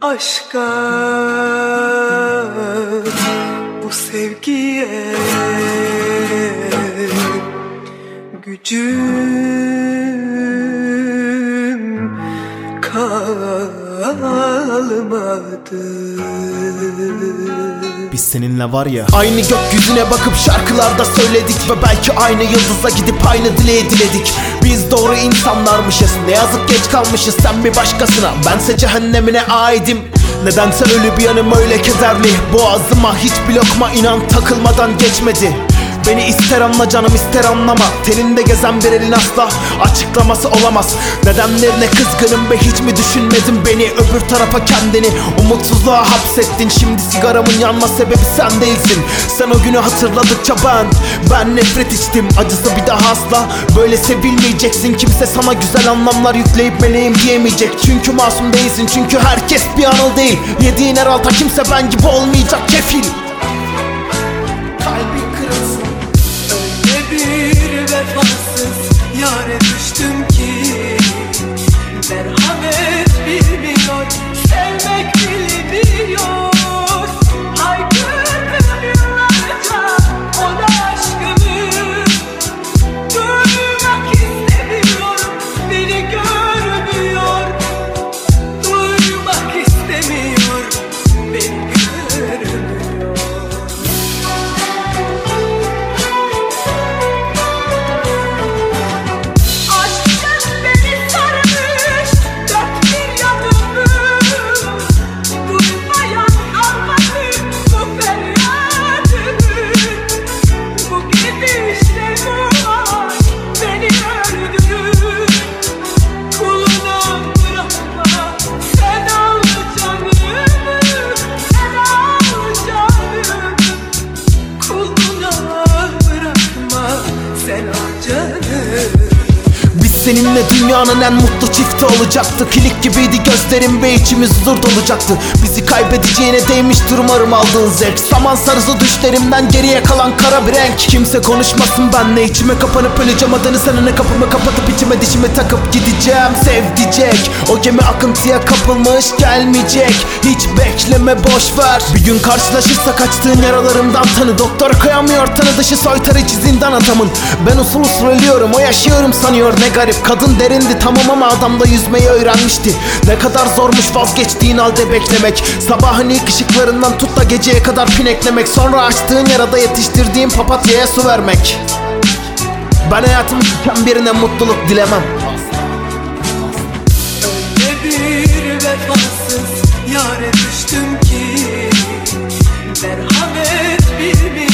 aşka Bu sevgiye Gücüm kalmadı Biz seninle var ya. Aynı gökyüzüne bakıp şarkılarda söyledik Ve belki aynı yıldıza gidip aynı dileği diledik. Biz doğru insanlarmışız Ne yazık geç kalmışız. Sen bir başkasına Bense cehennemine aidim. Nedense ölü bir yanım öyle kederli. Boğazıma hiçbir lokma inan takılmadan geçmedi. Beni ister anla canım ister anlama. Telinde gezen bir elin asla açıklaması olamaz. Nedenlerine kızgınım ve hiç mi düşünmedin beni? Öbür tarafa kendini umutsuzluğa hapsettin. Şimdi sigaramın yanma sebebi sen değilsin. Sen o günü hatırladıkça ben Ben nefret içtim. Acısı bir daha asla Böyle sevilmeyeceksin. Kimse sana güzel anlamlar yükleyip meleğim diyemeyecek. Çünkü masum değilsin çünkü herkes bir anıl değil. Yediğin her alta kimse ben gibi olmayacak. Kefil Biz seninle dünyanın en mutlu çifti olacaktık Kilik gibiydi gözlerim ve içimiz huzur dolacaktı. Bizi kaybedeceğine değmiştir umarım aldığın zevk. Saman sarısı düşlerimden geriye kalan kara bir renk. Kimse konuşmasın benle içime kapanıp öleceğim. Adını senene kapımı kapatıp içime dişimi takıp gideceğim. Sevdicek o gemi akıntıya kapılmış gelmeyecek. Hiç bekleme boş ver. Bir gün karşılaşırsa kaçtığın yaralarımdan tanı. Doktor koyamıyor tanı dışı soytarıcı zindan adamın. Ben usul usul ölüyorum o yaşıyorum sanıyor. Ne garip Kadın derindi tamam ama adam da yüzmeyi öğrenmişti. Ne kadar zormuş vazgeçtiğin halde beklemek. Sabahın ilk ışıklarından tut da geceye kadar pineklemek. Sonra açtığın yarada yetiştirdiğin papatyaya su vermek. Ben hayatımı tüken birine mutluluk dilemem. Öyle bir vefasız yare düştüm ki Merhamet